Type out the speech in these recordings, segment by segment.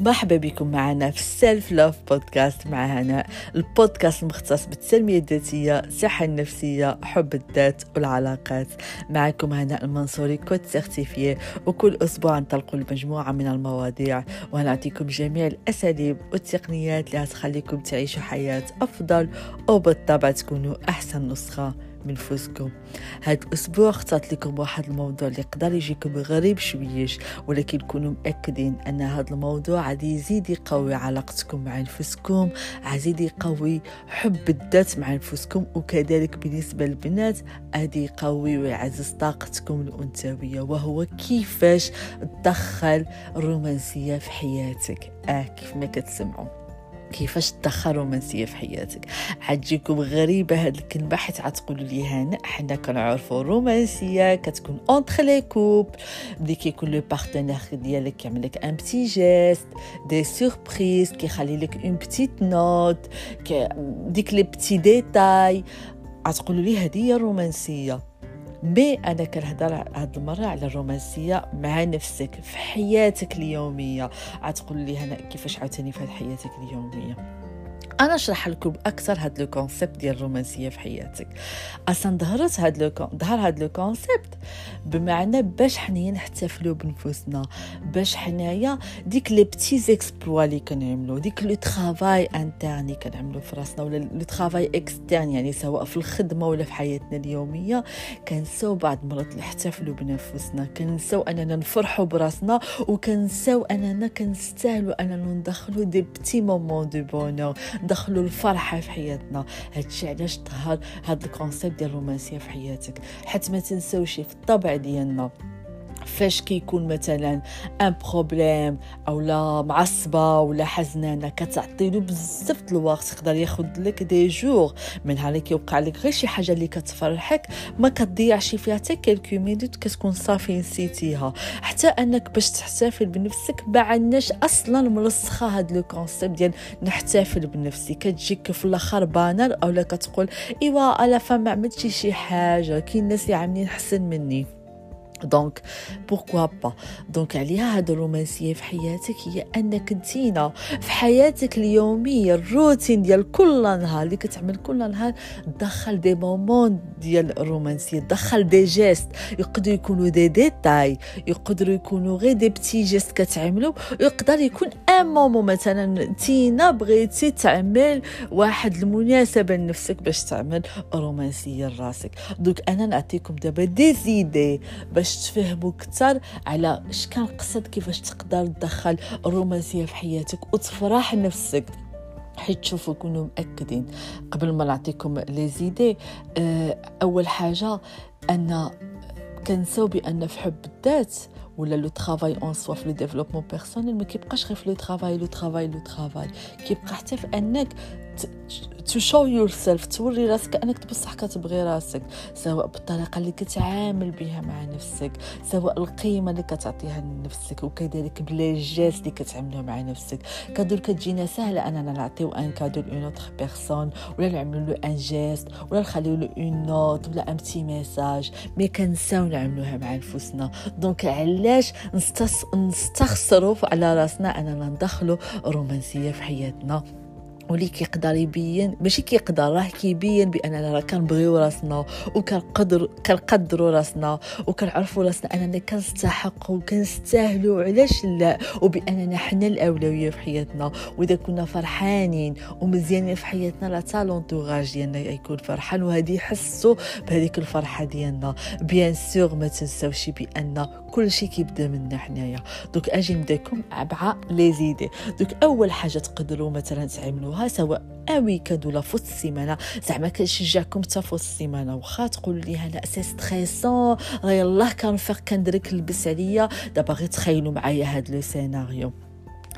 مرحبا بكم معنا في السيلف لوف بودكاست مع هناء البودكاست المختص بالتنمية الذاتية الصحة النفسية حب الذات والعلاقات. معكم هناء المنصوري كوت سيرتيفية وكل أسبوع نطلقوا المجموعة من المواضيع ونعطيكم جميع الأساليب والتقنيات اللي هتخليكم تعيشوا حياة أفضل وبالطبع تكونوا أحسن نسخة. من فوسكم هاد الأسبوع اخترت لكم واحد الموضوع اللي يقدر يجيكم غريب شويش ولكن كونوا مأكدين أن هذا الموضوع غادي يزيد يقوي علاقتكم مع نفسكم غادي يقوي حب الذات مع نفسكم وكذلك بالنسبة للبنات غادي يقوي ويعزز طاقتكم الأنثوية. وهو كيفاش تدخل الرومانسيه في حياتك. آه كيف ما كتسمعوا. كيفاش تدخل رومانسية في حياتك؟ حتجيكم غريبة هاد الكلمة؟ حيت غتقولوا لي هنا حنا كنعرفوا الرومانسيه كتكون entre les couples ملي كيكون le partenaire ديالك كيعمل لك un petit geste de surprise كيخلي لك une petite note ديك les petits détails غتقولوا لي هذه هي الرومانسية. mais أنا كنهضر هاد المرة على الرومانسية مع نفسك في حياتك اليومية. غتقول لي هنا كيفاش عاوتاني في حياتك اليومية. أنا أشرح لكم أكثر هاد le concept ديال الرومانسية في حياتك. أصلا ظهرت هاد le ظهر هاد le concept بمعنى باش حنايا نحتفلوا بنفوسنا باش حنايا ديك les petits exploits اللي كنعملوا ديك le travail interne كنعملوا في راسنا ولا le travail externe يعني سواء في الخدمة ولا في حياتنا اليومية كنساو بعض المرات نحتفلوا بنفوسنا كنساو أننا نفرحوا براسنا وكنساو أننا كنستاهلوا أننا ندخلوا des petits moments de bonheur ندخلوا الفرحة في حياتنا. هادشي علاش ظهر هاد ال concept ديال الرومانسية في حياتك؟ حيت ما تنساوش في الطبع ديالنا. فاش كيكون مثلا un problème أو لا معصبة ولا حزنانه كتعطي له بزاف الوقت يقدر ياخذ لك des jours. من نهار كيوقع لك غير شي حاجة اللي كتفرحك ما كتضيعش فيها حتى quelques minutes كتكون صافي نسيتيها. حتى أنك باش تحتفل بنفسك ما عندناش أصلا مرسخه هاد le concept ديال نحتفل بنفسي. كتجيك في الآخر banale اولا كتقول إيوا الا فما عملت شي حاجة كاين الناس اللي عاملين حسن مني. donc pourquoi pas donc عليها هاد الرومانسية في حياتك هي أنك انتينا في حياتك اليومية الروتين ديال كل نهار اللي كتعمل كل نهار دخل des moments ديال الرومانسية دخل des gestes يقدروا يكونوا دي ديتاي يقدروا يكونوا غير des petits gestes كتعملوا يقدر يكون un moment مثلا نتينا بغيتي تعمل واحد المناسبة لنفسك باش تعمل رومانسية لراسك. donc أنا نعطيكم دابا des idées باش باش تفهموا أكثر على اش كان قصد كيفاش تقدر تدخل الرومانسية في حياتك وتفرح نفسك. حيت تشوفوا كونوا مأكدين. قبل ما نعطيكم les idées آه، أول حاجة أن كنساو بأن في حب الذات ولا le travail en soi في le développement personnel ما كيبقاش غير في le travail le travail le travail. كيبقى حتى في أنك to show yourself توري راسك أنك بصح كتبغي راسك سواء بالطريقة اللي كتعامل بها مع نفسك سواء القيمة اللي كتعطيها لنفسك وكذلك gestes اللي كتعملها مع نفسك. cadeau كتجينا سهلة أننا نعطيو un cadeau l'une autre personne ولا نعملو له un geste ولا نخليو له une note ولا un petit message mais كنساو نعملوها مع نفوسنا donc علاش نستخسروا على راسنا أننا ندخلوا رومانسية في حياتنا؟ ولي كيقدر يبين ماشي كيقدر راه كيبين باننا راه كنبغيو راسنا وكنقدر كنقدروا راسنا وكنعرفوا راسنا أننا كنستحق وكنستاهلوا علاش لا؟ وبأننا حنا الأولوية في حياتنا. وإذا كنا فرحانين ومزيانين في حياتنا حتى l'entourage ديالنا يكون فرحان. وهذه يحسوا بهذيك الفرحة ديالنا. bien sûr ما تنساوش بأن كل شيء كيبدا منا حنايا. donc أجي نبداكم مع les idées. donc أول حاجة تقدروا مثلا تعملوها تعملوها سواء weekend ولا في السيمانة. زعما كنشجعكم حتى في السيمانة واخا تقولوا لي أنا c'est stressant راه يلاه كنفيق كندرك لبس عليا. دابا غير تخيلوا معايا هاد le scénario.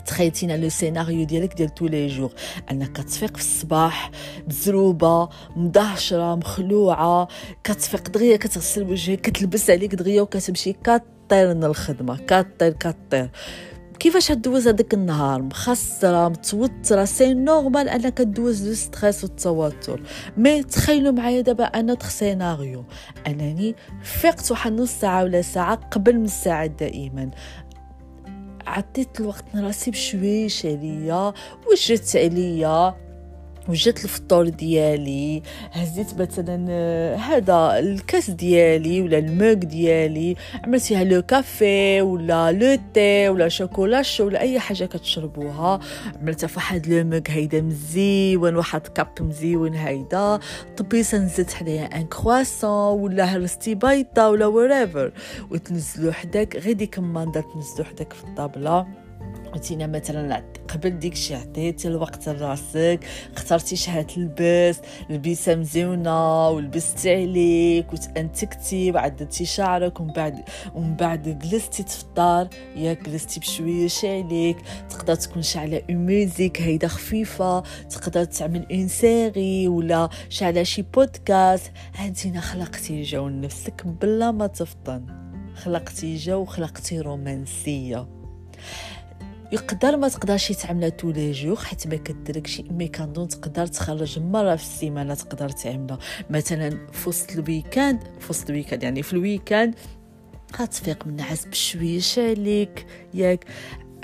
تخيل نتينا le scénario ديالك ديال tous les jours أنك كتفيق في الصباح مزروبة مدهشرة مخلوعة كتفيق دغيا كتغسل وجهك كتلبس عليك دغيا وكتمشي كطير من الخدمة. كطير كطير. كيفاش هدوز هذاك النهار؟ مخسرة متوترة c'est normal أنك تدوز le stress والتوتر. mais تخيلوا معايا دابا أنا سيناريو أنني فقت واحد نص ساعة ولا ساعة قبل من الساعة دائما. عطيت الوقت لراسي بشويش عليا. وجدت عليا؟ وجدت الفطور ديالي هزيت مثلا آه، هذا الكاس ديالي ولا ال mug ديالي عملتيها le café ولا le thé ولا chocolat chaud ولا أي حاجة كتشربوها. عملتها في واحد le mug هيدا مزيون واحد cup مزيون هيدا طبيسه نزلت حدايا un croissant ولا هرستي بيضه ولا وريفر وتنزلو حداك غير ديك الماندار تنزلو حداك في الطابلة. قلتينا مثلا قبل ديك الشيء عطيتي الوقت لراسك اخترتي شحال تلبس لبسة مزيونة ولبستي عليك وتأنتكتي وعدلتي شعرك ومن بعد ومن بعد جلستي تفطر يا جلستي بشويش عليك تقدر تكون شعله musique هيدا خفيفة تقدر تعمل une série ولا شعله شي بودكاست هانتينا خلقتي جو لنفسك بلا ما تفطن. خلقتي جو خلقتي رومانسية. يقدر ما تقدرش تعملها tous les jours حيت ما كديرك شي mais تقدر تخرج مرة في السيمانة تقدر تعملها. مثلا في وسط ال weekend في وسط ال weekend يعني في ال weekend غتفيق من النعاس بشويش عليك ياك.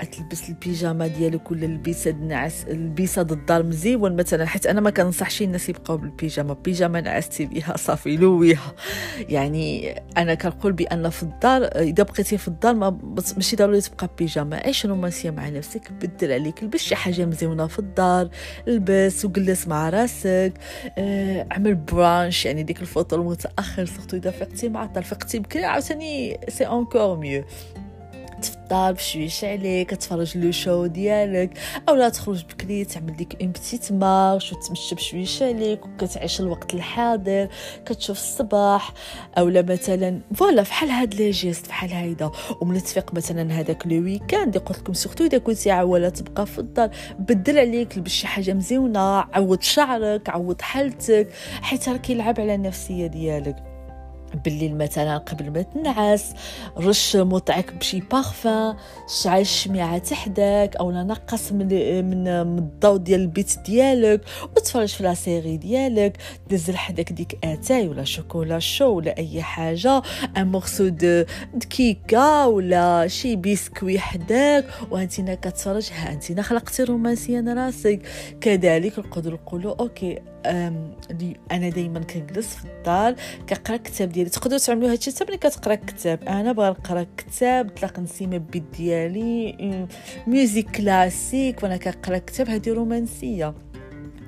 تلبس البيجاما ديالك ولا البيسه النعاس البيسه الدار مزيون مثلا حيت أنا ما كنصحش الناس يبقاو بالبيجاما بيجاما نعستي بها صافي لويها. يعني أنا كنقول بأن في الدار إذا بقيتي في الدار ما ماشي ضروري تبقى بيجاما عيش رومانسية مع نفسك بدل عليك لبس شي حاجة مزيونة في الدار. لبس وجلس مع راسك. آه عمل brunch يعني ديك الفطور المتأخر surtout إذا فقتي معطل فقتي بكري عاوتاني c'est encore mieux تفطر بشويش عليك تفرج le show ديالك اولا تخرج بكري تعمل ديك une petite marche وتمشى بشويش عليك وكتعيش الوقت الحاضر كتشوف الصباح اولا مثلا voilà فحال هاد les gestes فحال هيدا. ومن تفيق مثلا هذاك le weekend قلت لكم surtout إذا كنتي عواله تبقى في الدار بدل عليك لبس شي حاجة مزيونة عدل شعرك عدل حالتك حيت راه كيلعب على النفسية ديالك. بالليل مثلا قبل ما تنعس رش موضعك بشي بارفان شعل الشميعة حداك أو نقص من من, الضوء ديال البيت ديالك وتفرج في la série ديالك تنزل حداك ديك آتاي ولا chocolat chaud ولا أي حاجة un morceau de كيكه ولا شي بيسكوي حداك وانتينا كتفرج ها انتينا خلقتي رومانسيه راسك. كذلك نقدروا نقولوا OK أنا دائما كنجلس في الدار كنقرا الكتاب ديالي. تقدروا تعملوا هادشي حتى ملي كتقرأ كتاب. أنا باغا نقرأ كتاب طلق نسيمه بيد ديالي musique classique وأنا كنقرا كتاب. هذه رومانسية.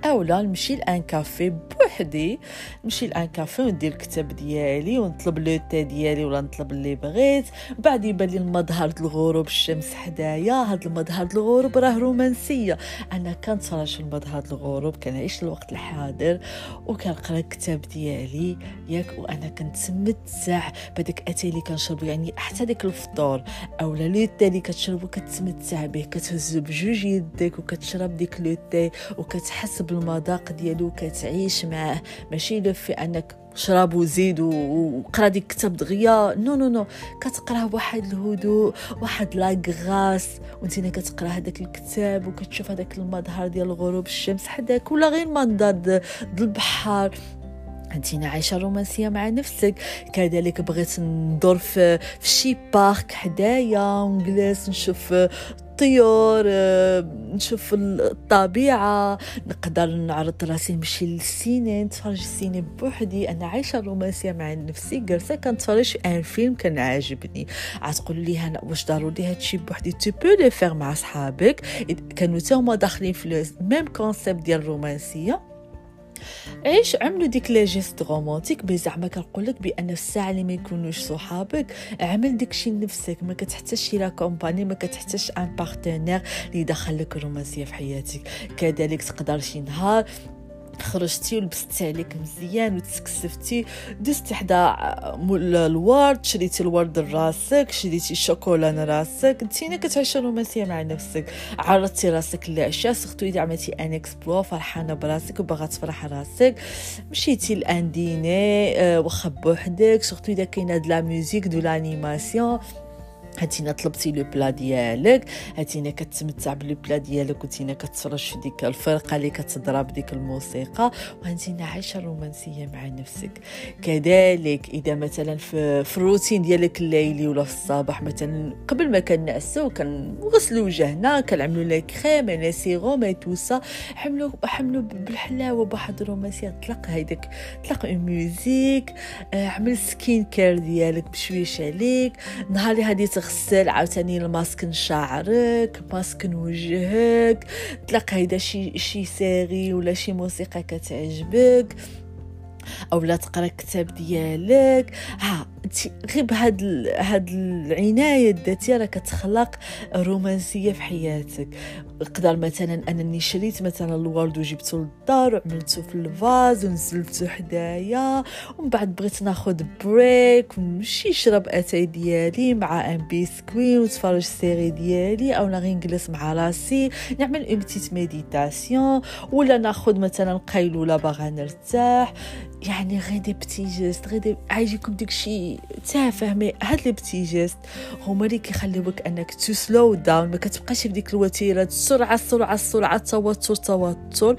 اولا نمشي ل un café بوحدي. نمشي ل un café وندير الكتاب ديالي ونطلب le thé ديالي ولا نطلب اللي بغيت. بعد يبان لي المظهر الغروب الشمس حدايا. هاد المظهر الغروب راه رومانسية. أنا كنتفرج المظهر الغروب كنعيش الوقت الحاضر وكنقرأ الكتاب ديالي ياك. وأنا كنتمتع بداك اتاي اللي كنشربو يعني حتى ديك الفطور. أولا le thé اللي كتشربو كتمتع به كتهزو بجوج يديك وكتشرب ديك le thé وكتحس بالمذاق ديالو كتعيش معاه. ماشي le fait أنك شرب وزيد وقرا ديك الكتاب دغيا. non non non. كتقراه بواحد الهدوء واحد la grâce وانتينا كتقرا هذاك الكتاب وكتشوف هذاك المظهر ديال غروب الشمس حداك ولا غير المنظر ديال البحر. انتينا عايشة رومانسية مع نفسك. كذلك بغيت ندور في, في شي parc حدايا ونجلس نشوف الطيور آه، نشوف الطبيعة نقدر نعرض راسي نمشي للسينما. نتفرج السينما بوحدي أنا عايشة رومانسية مع نفسي جالسة كنتفرج un film كان عاجبني. عتقولوا لي هنا واش ضروري هادشي بوحدي؟ tu peux le faire مع صحابك كانوا تا هما داخلين في même concept ديال الرومانسية. عيش عملوا ديك les gestes romantiques؟ بي زعما كنقول لك بأن الساعة اللي ما يكونوش صحابك عمل داكشي لنفسك. ما كتحتاجش شي la compagnie ما كتحتاجش un partenaire اللي يدخل لك الرومانسية في حياتك. كذلك تقدر شي نهار خرجتي ولبستي عليك مزيان وتسكسفتي دزتي حدا الورد شريتي الورد لراسك شريتي الشوكولا لراسك انتينا كتعيشي رومانسيه مع نفسك. عرضتي راسك للعشاء surtout إذا عملتي un exploit فرحانة براسك وباغا تفرح راسك. مشيتي ل un dîner آه، واخا بوحدك surtout إذا كاينة de la musique de l'animation. هاتينا طلبتي le plat ديالك هاتينا كتمتع ب le plat ديالك وتينا كتفرج في ديك الفرقة اللي كتضرب ديك الموسيقى وهانتينا عايشة رومانسية مع نفسك. كذلك إذا مثلا في, الروتين ديالك الليلي ولا في الصباح مثلا قبل ما كنعسو كنغسلوا وجهنا كنعملوا la crème un sérum et tout ça حملوا حملوا بالحلاوة بواحد الرومانسية. طلق هيداك طلق music آه، عمل skin care ديالك بشويش عليك. نهار اللي غادي تغسل عاوتاني الماسك شعرك ماسك وجهك تلاقى هيدا شي شي série ولا شي موسيقى كتعجبك. أو لا تقرأ كتاب ديالك. ها غير بهاد هاد العناية الذاتية راه كتخلق رومانسية في حياتك. نقدر مثلا أنني شريت مثلا الورد وجبته للدار وعملته في ال vase ونزلته حدايا ومن بعد بغيت ناخذ break ونمشي نشرب أتاي ديالي مع un biscuit ونتفرج série ديالي أو غير نجلس مع راسي نعمل une petite méditation ولا ناخذ مثلا قيلولة باغا نرتاح. يعني غير des petits gestes غير des عايجيكم داكشي تافه mais هاد les petits gestes هما اللي كيخليوك أنك to slow down ما كتبقاش في ديك الوتيرة السرعه السرعه السرعه التوتر التوتر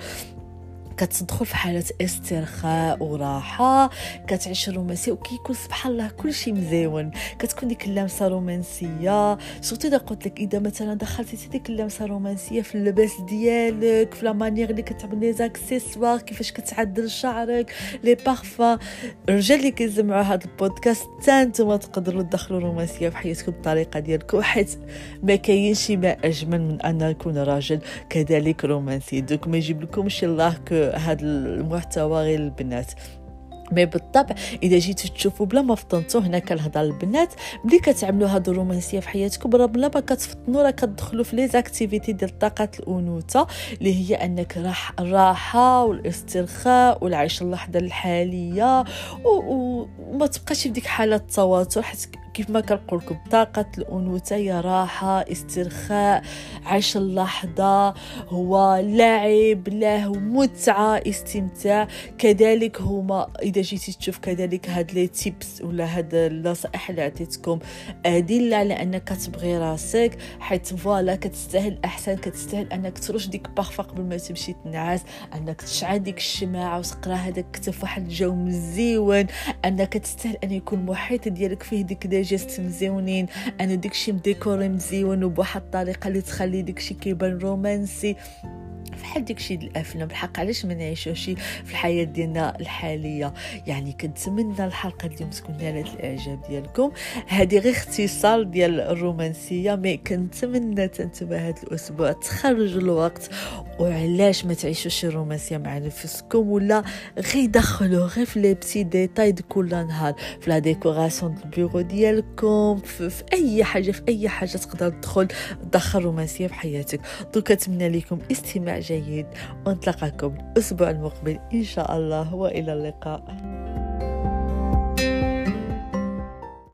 كتدخل في حالة استرخاء وراحة كتعيش الرومانسية وكيكون سبحان الله كل شيء مزيون. كتكون ديك اللمسة رومانسية. surtout إذا قلت لك إذا مثلا دخلتي ديك اللمسة رومانسية في اللباس ديالك في لا اللي كتعمل les accessoires كيفاش كتعدل شعرك les parfums الرجال اللي كيسمعوا هذا البودكاست حتى نتوما تقدروا تدخلوا رومانسية في حياتكم بالطريقة ديالكم حيت ما كاينش ما أجمل من أن يكون راجل كذلك رومانسي. donc ما يجيب لكمش الله que هذا المحتوى غير البنات. mais بالطبع إذا جيتو تشوفوا بلا ما فطنتو هنا كنهضر البنات ملي كتعملوا هاد الرومانسية في حياتكم راه بلا ما كتفطنوا راه كتدخلوا في les activités ديال طاقه الأنوثة اللي هي أنك راح الراحة والاسترخاء والعيش اللحظة الحالية وما تبقاش في ديك حالة التوتر حيت كيف ما كنقول لكم طاقة الأنوثة هي راحة استرخاء عيش اللحظة هو لعب له متعة استمتاع. كذلك هما إذا جيتي تشوف كذلك هاد les tips ولا هاد النصائح اللي عطيتكم أدلة على أنك تبغي راسك حيت voilà كتستاهل أحسن كتستاهل أنك ترش ديك بارفا قبل ما تمشي تنعس أنك تشعل ديك الشماعة وتقرأ هذاك كتف واحد الجو مزيون أنك تستاهل أن يكون المحيط ديالك فيه ديك جست مزيونين أنا داكشي مديكوري مزيون وبواحد الطريقة اللي تخلي داكشي كيبان رومانسي. بحال داكشي ديال الأفلام بالحق علاش ما نعيشوش في الحياة ديالنا الحالية؟ يعني كنتمنى الحلقة اليوم تكون نالت الإعجاب ديالكم. هذه غير اختصار ديال الرومانسية مي كنتمنى تنتبه هذا الأسبوع تخرجوا الوقت. وعلاش ما تعيشوش الرومانسيه مع نفسكم؟ ولا غير دخلوا غير في لي بتي ديتاي دي كل نهار في la décoration ال bureau ديالكم في, في أي حاجة في أي حاجة تقدر تدخل تدخل رومانسيه في حياتك. donc كنتمنى لكم استماع جيد. ونتلقاكم الأسبوع المقبل إن شاء الله وإلى اللقاء.